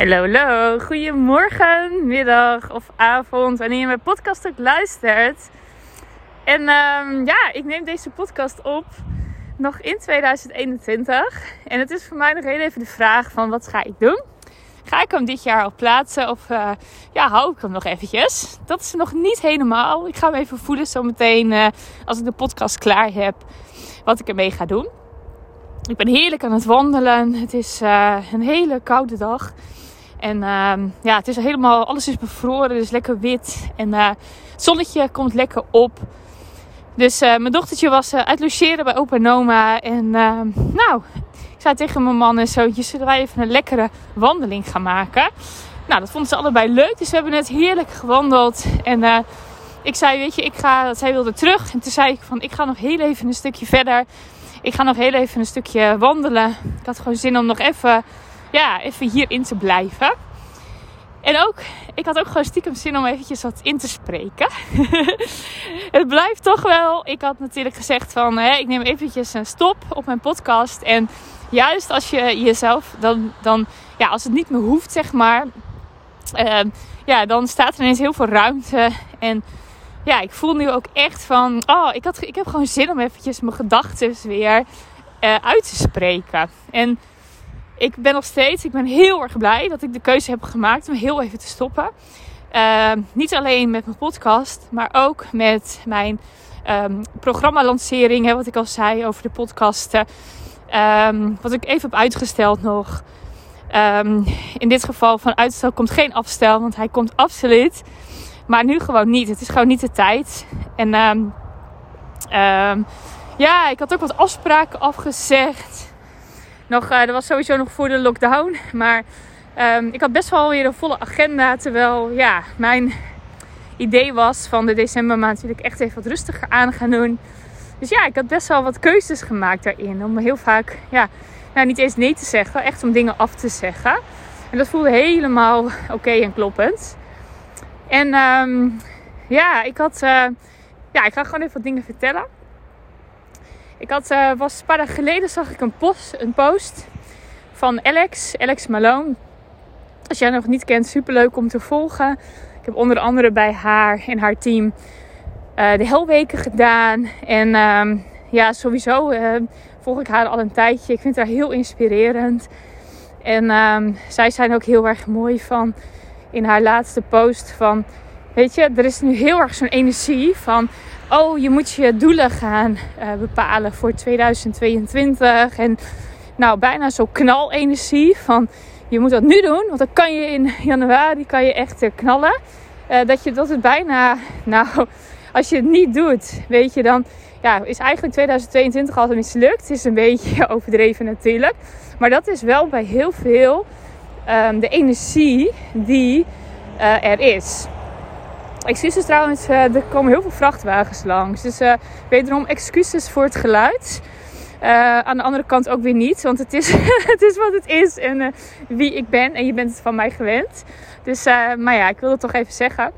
Hallo, hallo. Goedemorgen, middag of avond, wanneer je mijn podcast ook luistert. En um, ja, ik neem deze podcast op nog in 2021. En het is voor mij nog heel even de vraag van wat ga ik doen? Ga ik hem dit jaar al plaatsen of uh, ja, hou ik hem nog eventjes? Dat is nog niet helemaal. Ik ga hem even voelen zometeen uh, als ik de podcast klaar heb wat ik ermee ga doen. Ik ben heerlijk aan het wandelen. Het is uh, een hele koude dag. En uh, ja, het is helemaal, alles is bevroren, dus lekker wit. En uh, het zonnetje komt lekker op. Dus uh, mijn dochtertje was uit logeren bij opa en oma. En nou, ik zei tegen mijn man en zootje, zullen wij even een lekkere wandeling gaan maken? Nou, dat vonden ze allebei leuk. Dus we hebben net heerlijk gewandeld. En ik zei, weet je, ik ga, zij wilde terug. En toen zei ik van, ik ga nog heel even een stukje verder. Ik ga nog heel even een stukje wandelen. Ik had gewoon zin om nog even ja, even hierin te blijven. En ook, ik had ook gewoon stiekem zin om eventjes wat in te spreken. het blijft toch wel. Ik had natuurlijk gezegd van, hè, ik neem eventjes een stop op mijn podcast. En juist als je jezelf dan, dan ja, als het niet meer hoeft, zeg maar. Uh, ja, dan staat er ineens heel veel ruimte. En ja, ik voel nu ook echt van, oh, ik, had, ik heb gewoon zin om eventjes mijn gedachten weer uh, uit te spreken. En ik ben nog steeds, ik ben heel erg blij dat ik de keuze heb gemaakt om heel even te stoppen. Uh, niet alleen met mijn podcast, maar ook met mijn um, programma-lancering. Wat ik al zei over de podcasten. Um, wat ik even heb uitgesteld nog. In dit geval van uitstel komt geen afstel, want hij komt absoluut. Maar nu gewoon niet. Het is gewoon niet de tijd. En ja, ik had ook wat afspraken afgezegd nog, uh, dat was sowieso nog voor de lockdown. Maar um, ik had best wel weer een volle agenda. Terwijl ja, mijn idee was van de decembermaand wil ik echt even wat rustiger aan gaan doen. Dus ja, ik had best wel wat keuzes gemaakt daarin. Om heel vaak, ja, nou niet eens nee te zeggen. Echt om dingen af te zeggen. En dat voelde helemaal oké en kloppend. En um, ja, ik had... Uh, ja, ik ga gewoon even wat dingen vertellen. Ik had, uh, was een paar dagen geleden zag ik een post, een post van Alex, Alex Malone. Als jij nog niet kent, super leuk om te volgen. Ik heb onder andere bij haar en haar team uh, de helweken gedaan. En uh, ja, sowieso uh, volg ik haar al een tijdje. Ik vind haar heel inspirerend. En ehm, zij zijn ook heel erg mooi van in haar laatste post van... Weet je, er is nu heel erg zo'n energie van oh, je moet je doelen gaan uh, bepalen voor 2022. En nou, bijna zo knalenergie van je moet dat nu doen. Want dan kan je in januari kan je echt uh, knallen. Uh, dat je dat het bijna, nou, als je het niet doet, weet je dan, ja, is eigenlijk 2022 al mislukt. Het is een beetje overdreven natuurlijk. Maar dat is wel bij heel veel um, de energie die er is. Excuses trouwens, uh, er komen heel veel vrachtwagens langs. Dus uh, wederom excuses voor het geluid. Uh, aan de andere kant ook weer niet, want het is, het is wat het is en wie ik ben. En je bent het van mij gewend. Dus, maar ja, ik wil het toch even zeggen.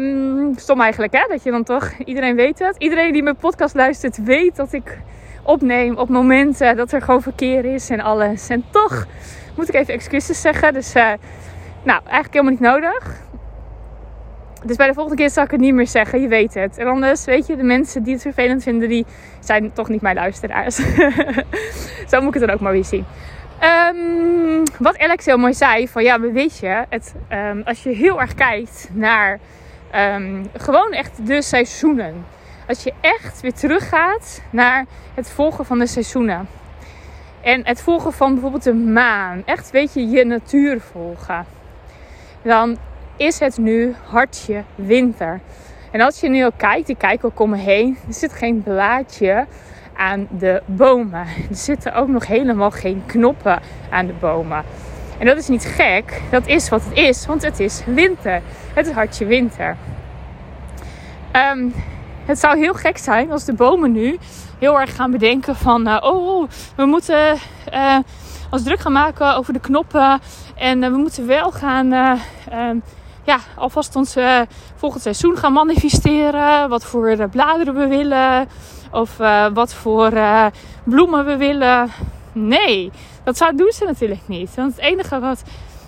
Um, stom eigenlijk, hè? Dat je dan toch, iedereen weet het. Iedereen die mijn podcast luistert, weet dat ik opneem op momenten dat er gewoon verkeer is en alles. En toch moet ik even excuses zeggen. Dus, nou, eigenlijk helemaal niet nodig. Dus bij de volgende keer zal ik het niet meer zeggen. Je weet het. En anders, weet je, de mensen die het vervelend vinden, die zijn toch niet mijn luisteraars. Zo moet ik het dan ook maar weer zien. Um, wat Alex heel mooi zei, van ja, weet je, het, um, als je heel erg kijkt naar um, gewoon echt de seizoenen. Als je echt weer teruggaat naar het volgen van de seizoenen. En het volgen van bijvoorbeeld de maan. Echt, weet je, je natuur volgen. Dan is het nu hartje winter. En als je nu ook kijkt, ik kijk ook om me heen, er zit geen blaadje aan de bomen. Er zitten ook nog helemaal geen knoppen aan de bomen. En dat is niet gek, dat is wat het is, want het is winter. Het is hartje winter. Um, het zou heel gek zijn als de bomen nu heel erg gaan bedenken van... Uh, oh, we moeten uh, ons druk gaan maken over de knoppen. En we moeten wel gaan ehm, ja, alvast ons uh, volgend seizoen gaan manifesteren. Wat voor uh, bladeren we willen. Of uh, wat voor bloemen we willen. Nee, dat zou, doen ze natuurlijk niet. Want het enige wat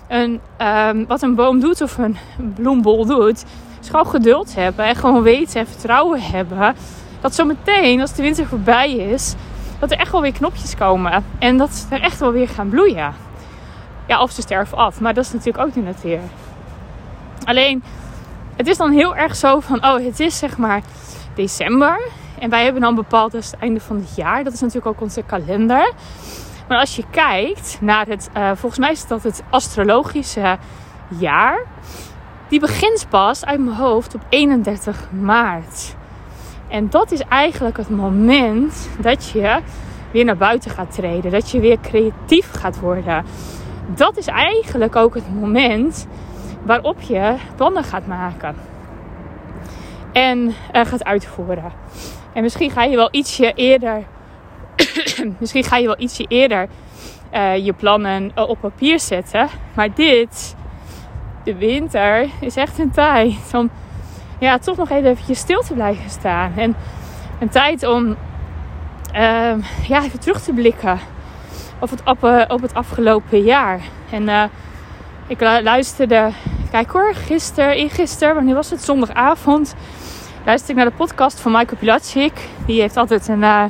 een, ehm, wat een boom doet of een bloembol doet, is gewoon geduld hebben en gewoon weten en vertrouwen hebben dat zometeen, als de winter voorbij is, dat er echt wel weer knopjes komen en dat ze er echt wel weer gaan bloeien. Ja, of ze sterven af, maar dat is natuurlijk ook de natuur. Alleen, het is dan heel erg zo van, oh, het is zeg maar december. En wij hebben dan bepaald dat het einde van het jaar. Dat is natuurlijk ook onze kalender. Maar als je kijkt naar het, uh, volgens mij is dat het astrologische jaar. Die begint pas uit mijn hoofd op 31 maart. En dat is eigenlijk het moment dat je weer naar buiten gaat treden. Dat je weer creatief gaat worden. Dat is eigenlijk ook het moment waarop je plannen gaat maken. En uh, gaat uitvoeren. En misschien ga je wel ietsje eerder. misschien ga je wel ietsje eerder uh, je plannen op papier zetten. Maar dit, de winter, is echt een tijd om ja, toch nog even stil te blijven staan. En een tijd om uh, ja, even terug te blikken op het, op, het afgelopen jaar. En ik luisterde, kijk hoor, gisteren, eergisteren, wanneer was het? Zondagavond. Luisterde ik naar de podcast van Michael Pilatschik. Die heeft altijd een uh,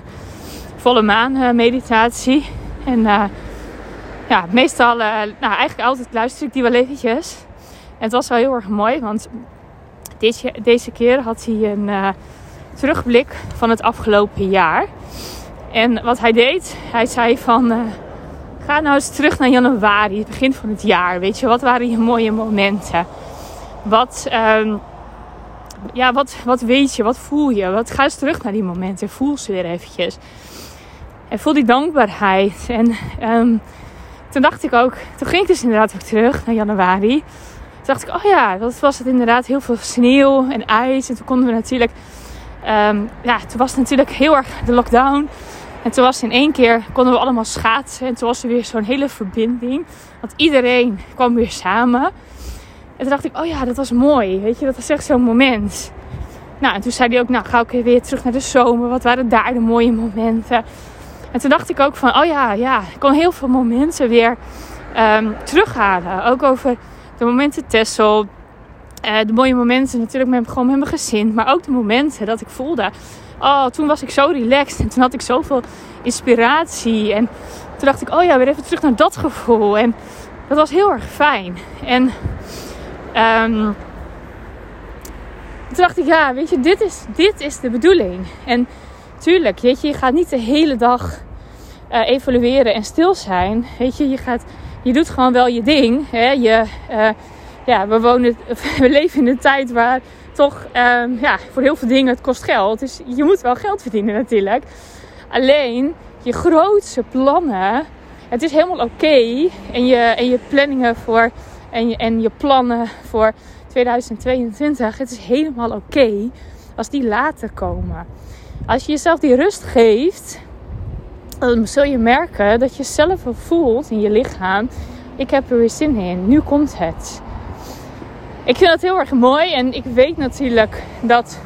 volle maan meditatie. En ja, meestal, nou eigenlijk altijd luister ik die wel eventjes. En het was wel heel erg mooi, want deze, keer had hij een terugblik van het afgelopen jaar. En wat hij deed, hij zei van... Ga nou eens terug naar januari, het begin van het jaar. Weet je, wat waren je mooie momenten? Wat, um, ja, wat, wat weet je? Wat voel je? Wat, ga eens terug naar die momenten. Voel ze weer eventjes. En voel die dankbaarheid. En um, toen dacht ik ook... Toen ging ik dus inderdaad ook terug naar januari. Toen dacht ik, oh ja, dat was het inderdaad heel veel sneeuw en ijs. En toen konden we natuurlijk, um, ja, toen was het natuurlijk heel erg de lockdown. En toen was in één keer, konden we allemaal schaatsen. En toen was er weer zo'n hele verbinding. Want iedereen kwam weer samen. En toen dacht ik, oh ja, dat was mooi. Weet je, dat was echt zo'n moment. Nou, en toen zei hij ook, nou ga ik weer terug naar de zomer. Wat waren daar de mooie momenten? En toen dacht ik ook van, oh ja, ja, ik kon heel veel momenten weer um, terughalen. Ook over de momenten Tessel. Uh, de mooie momenten natuurlijk met, gewoon met mijn gezin. Maar ook de momenten dat ik voelde. Oh, toen was ik zo relaxed. En toen had ik zoveel inspiratie. En toen dacht ik, oh ja, weer even terug naar dat gevoel. En dat was heel erg fijn. En um, toen dacht ik, ja, weet je, dit is, dit is de bedoeling. En tuurlijk, weet je, je gaat niet de hele dag uh, evalueren en stil zijn. Weet je, je gaat je doet gewoon wel je ding. Hè? Je, uh, ja, we, wonen, we leven in een tijd waar toch um, ja, voor heel veel dingen het kost geld. Dus je moet wel geld verdienen natuurlijk. Alleen je grootste plannen, het is helemaal oké. en, je, en je planningen voor en je, en je plannen voor 2022, het is helemaal oké als die later komen. Als je jezelf die rust geeft, dan zul je merken dat je zelf voelt in je lichaam. Ik heb er weer zin in. Nu komt het. Ik vind dat heel erg mooi. En ik weet natuurlijk dat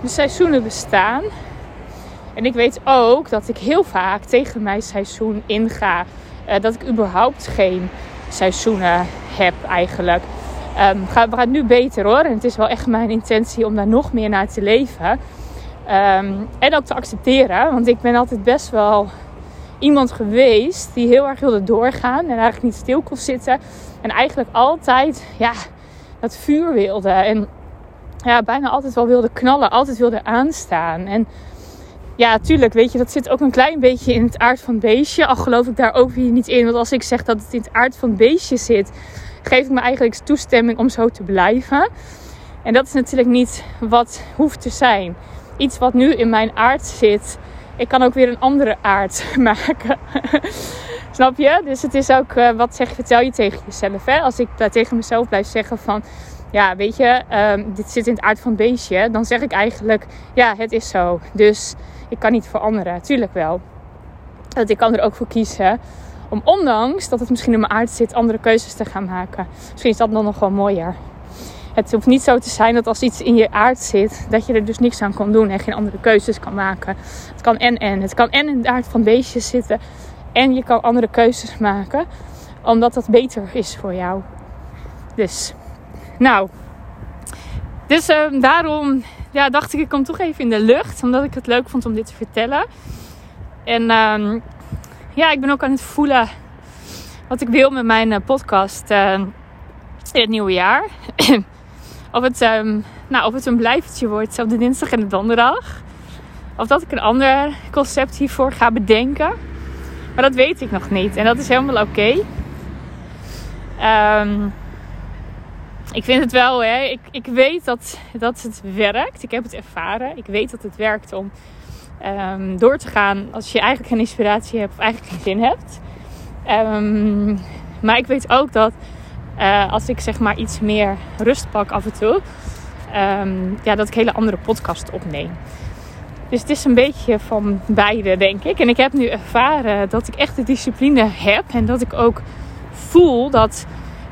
de seizoenen bestaan. En ik weet ook dat ik heel vaak tegen mijn seizoen inga. Uh, dat ik überhaupt geen seizoenen heb eigenlijk. Um, gaat, gaat nu beter hoor. En het is wel echt mijn intentie om daar nog meer naar te leven. Um, en ook te accepteren. Want ik ben altijd best wel iemand geweest die heel erg wilde doorgaan en eigenlijk niet stil kon zitten. En eigenlijk altijd ja, dat vuur wilde. En ja, bijna altijd wel wilde knallen, altijd wilde aanstaan. En ja, tuurlijk, weet je, dat zit ook een klein beetje in het aard van het beestje. Al geloof ik daar ook weer niet in. Want als ik zeg dat het in het aard van het beestje zit, geef ik me eigenlijk toestemming om zo te blijven. En dat is natuurlijk niet wat hoeft te zijn. Iets wat nu in mijn aard zit, ik kan ook weer een andere aard maken. Snap je? Dus het is ook, uh, wat zeg, vertel je tegen jezelf. Hè? Als ik daar tegen mezelf blijf zeggen van, ja, weet je, um, dit zit in het aard van het beestje. Dan zeg ik eigenlijk, ja, het is zo. Dus ik kan niet veranderen. Tuurlijk wel. Dat ik kan er ook voor kiezen om, ondanks dat het misschien in mijn aard zit, andere keuzes te gaan maken. Misschien is dat dan nog wel mooier. Het hoeft niet zo te zijn dat als iets in je aard zit, dat je er dus niks aan kan doen en geen andere keuzes kan maken. Het kan en en. Het kan en in de aard van beestjes zitten en je kan andere keuzes maken. Omdat dat beter is voor jou. Dus, nou. Dus ehm, daarom ja, dacht ik, ik kom toch even in de lucht. Omdat ik het leuk vond om dit te vertellen. En ehm, ja, ik ben ook aan het voelen wat ik wil met mijn eh, podcast uh, in het nieuwe jaar. of, het, nou, of het een blijvertje wordt op de dinsdag en de donderdag. Of dat ik een ander concept hiervoor ga bedenken. Maar dat weet ik nog niet. En dat is helemaal oké. Um, ik vind het wel, hè. Ik, ik weet dat, dat het werkt. Ik heb het ervaren. Ik weet dat het werkt om um, door te gaan als je eigenlijk geen inspiratie hebt of eigenlijk geen zin hebt. Um, maar ik weet ook dat uh, als ik zeg maar iets meer rust pak af en toe, ja, dat ik hele andere podcast opneem. Dus het is een beetje van beide, denk ik. En ik heb nu ervaren dat ik echt de discipline heb en dat ik ook voel dat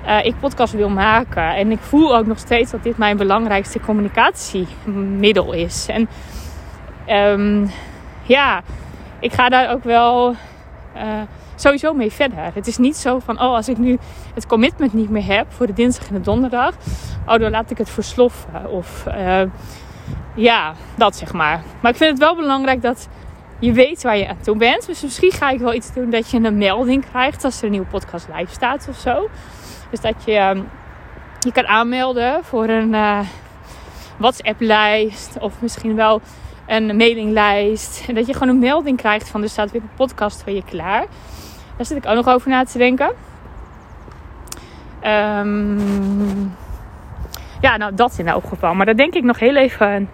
uh, ik podcast wil maken. En ik voel ook nog steeds dat dit mijn belangrijkste communicatiemiddel is. En um, ja, ik ga daar ook wel uh, sowieso mee verder. Het is niet zo van, oh, als ik nu het commitment niet meer heb voor de dinsdag en de donderdag, oh, dan laat ik het versloffen. Of uh, ja, dat zeg maar. Maar ik vind het wel belangrijk dat je weet waar je aan toe bent. Dus misschien ga ik wel iets doen dat je een melding krijgt als er een nieuwe podcast live staat of zo. Dus dat je um, je kan aanmelden voor een uh, WhatsApp-lijst of misschien wel een mailinglijst. En dat je gewoon een melding krijgt van er staat weer een podcast voor je klaar. Daar zit ik ook nog over na te denken. Um, ja, nou dat in elk geval. Maar daar denk ik nog heel even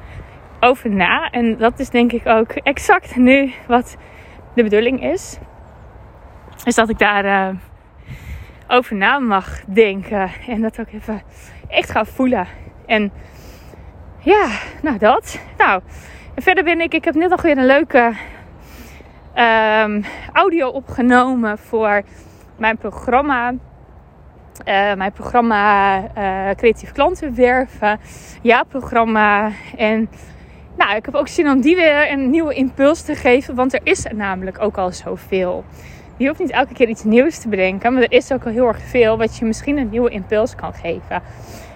over na. En dat is denk ik ook exact nu wat de bedoeling is. Is dat ik daar uh, over na mag denken. En dat ook even echt ga voelen. En ja, nou dat. Nou, verder ben ik, ik heb net nog weer een leuke um, audio opgenomen voor mijn programma. Uh, mijn programma uh, Creatief Klanten Werven. Ja, programma. En nou, ik heb ook zin om die weer een nieuwe impuls te geven. Want er is namelijk ook al zoveel. Je hoeft niet elke keer iets nieuws te bedenken. Maar er is ook al heel erg veel wat je misschien een nieuwe impuls kan geven.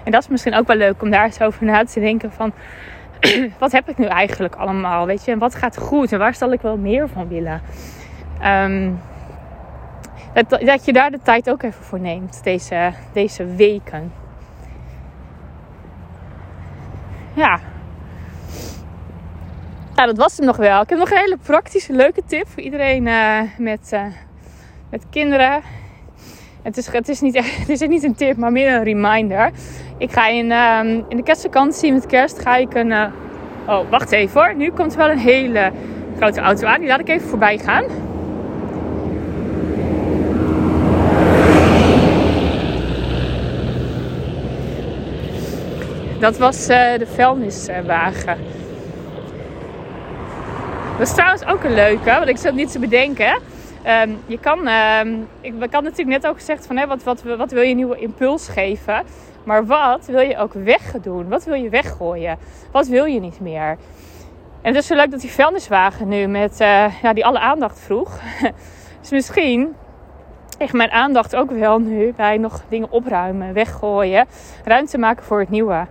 En dat is misschien ook wel leuk om daar eens over na te denken van... wat heb ik nu eigenlijk allemaal? Weet je, en wat gaat goed? En waar zal ik wel meer van willen? Um, dat, dat je daar de tijd ook even voor neemt, deze, deze weken. Ja. Nou, dat was hem nog wel. Ik heb nog een hele praktische, leuke tip voor iedereen uh, met, uh, met kinderen. Het is, het, is niet, het is niet een tip, maar meer een reminder. Ik ga in, um, in de kerstvakantie met kerst ga ik een... Uh, oh, wacht even hoor. Nu komt wel een hele grote auto aan. Die laat ik even voorbij gaan. Dat was de vuilniswagen. Dat is trouwens ook een leuke, want ik zat niet te bedenken. Um, je kan, um, ik, had natuurlijk net ook gezegd van hè, wat, wat, wat wil je nieuwe impuls geven. Maar wat wil je ook wegdoen? Wat wil je weggooien? Wat wil je niet meer? En het is zo leuk dat die vuilniswagen nu met uh, ja, die alle aandacht vroeg. dus misschien echt mijn aandacht ook wel nu bij nog dingen opruimen, weggooien, ruimte maken voor het nieuwe.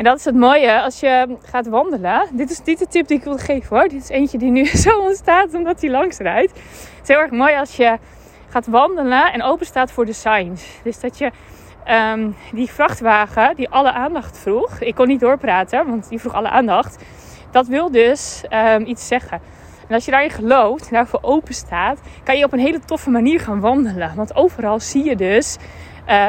En dat is het mooie als je gaat wandelen. Dit is niet de tip die ik wil geven hoor. Dit is eentje die nu zo ontstaat omdat hij langs rijdt. Het is heel erg mooi als je gaat wandelen en open staat voor de signs. Dus dat je um, die vrachtwagen die alle aandacht vroeg. Ik kon niet doorpraten, want die vroeg alle aandacht. Dat wil dus um, iets zeggen. En als je daarin gelooft daarvoor open staat, kan je op een hele toffe manier gaan wandelen. Want overal zie je dus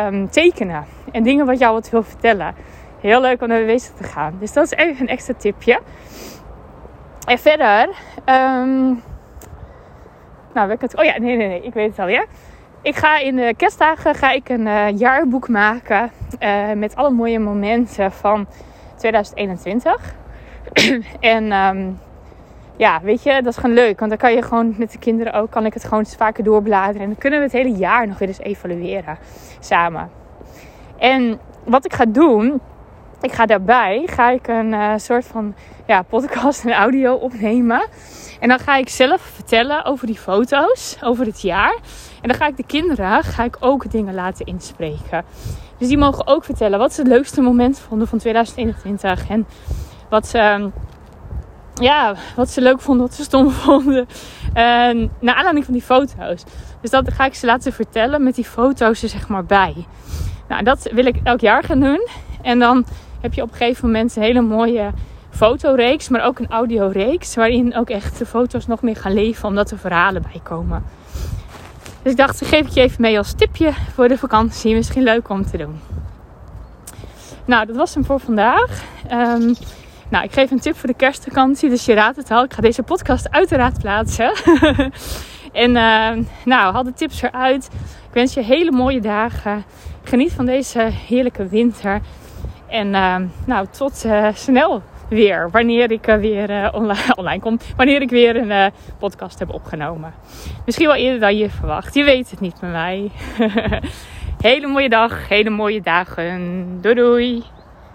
um, tekenen en dingen wat jou wat wil vertellen. Heel leuk om naar bezig te gaan. Dus dat is even een extra tipje. En verder. Um, nou, ik het. Oh ja, nee, nee, nee. Ik weet het alweer. Ik ga in de kerstdagen ga ik een uh, jaarboek maken. Uh, met alle mooie momenten van 2021. en um, ja, weet je, dat is gewoon leuk. Want dan kan je gewoon met de kinderen ook, kan ik het gewoon vaker doorbladeren. En dan kunnen we het hele jaar nog weer eens evalueren samen. En wat ik ga doen, ik ga daarbij ga ik een uh, soort van ja, podcast en audio opnemen. En dan ga ik zelf vertellen over die foto's, over het jaar. En dan ga ik de kinderen ga ik ook dingen laten inspreken. Dus die mogen ook vertellen wat ze het leukste moment vonden van 2021. En wat ze, ja, wat ze leuk vonden, wat ze stom vonden. En naar aanleiding van die foto's. Dus dat ga ik ze laten vertellen met die foto's er zeg maar bij. Nou, dat wil ik elk jaar gaan doen. En dan heb je op een gegeven moment een hele mooie fotoreeks, maar ook een audioreeks. Waarin ook echt de foto's nog meer gaan leven, omdat er verhalen bij komen. Dus ik dacht, geef ik je even mee als tipje voor de vakantie. Misschien leuk om te doen. Nou, dat was hem voor vandaag. Um, nou, ik geef een tip voor de kerstvakantie. Dus je raadt het al. Ik ga deze podcast uiteraard plaatsen. en uh, nou, haal de tips eruit. Ik wens je hele mooie dagen. Geniet van deze heerlijke winter. En uh, nou, tot uh, snel weer. Wanneer ik weer uh, online, online kom. Wanneer ik weer een podcast heb opgenomen. Misschien wel eerder dan je verwacht. Je weet het niet met mij. hele mooie dag. Hele mooie dagen. Doei doei.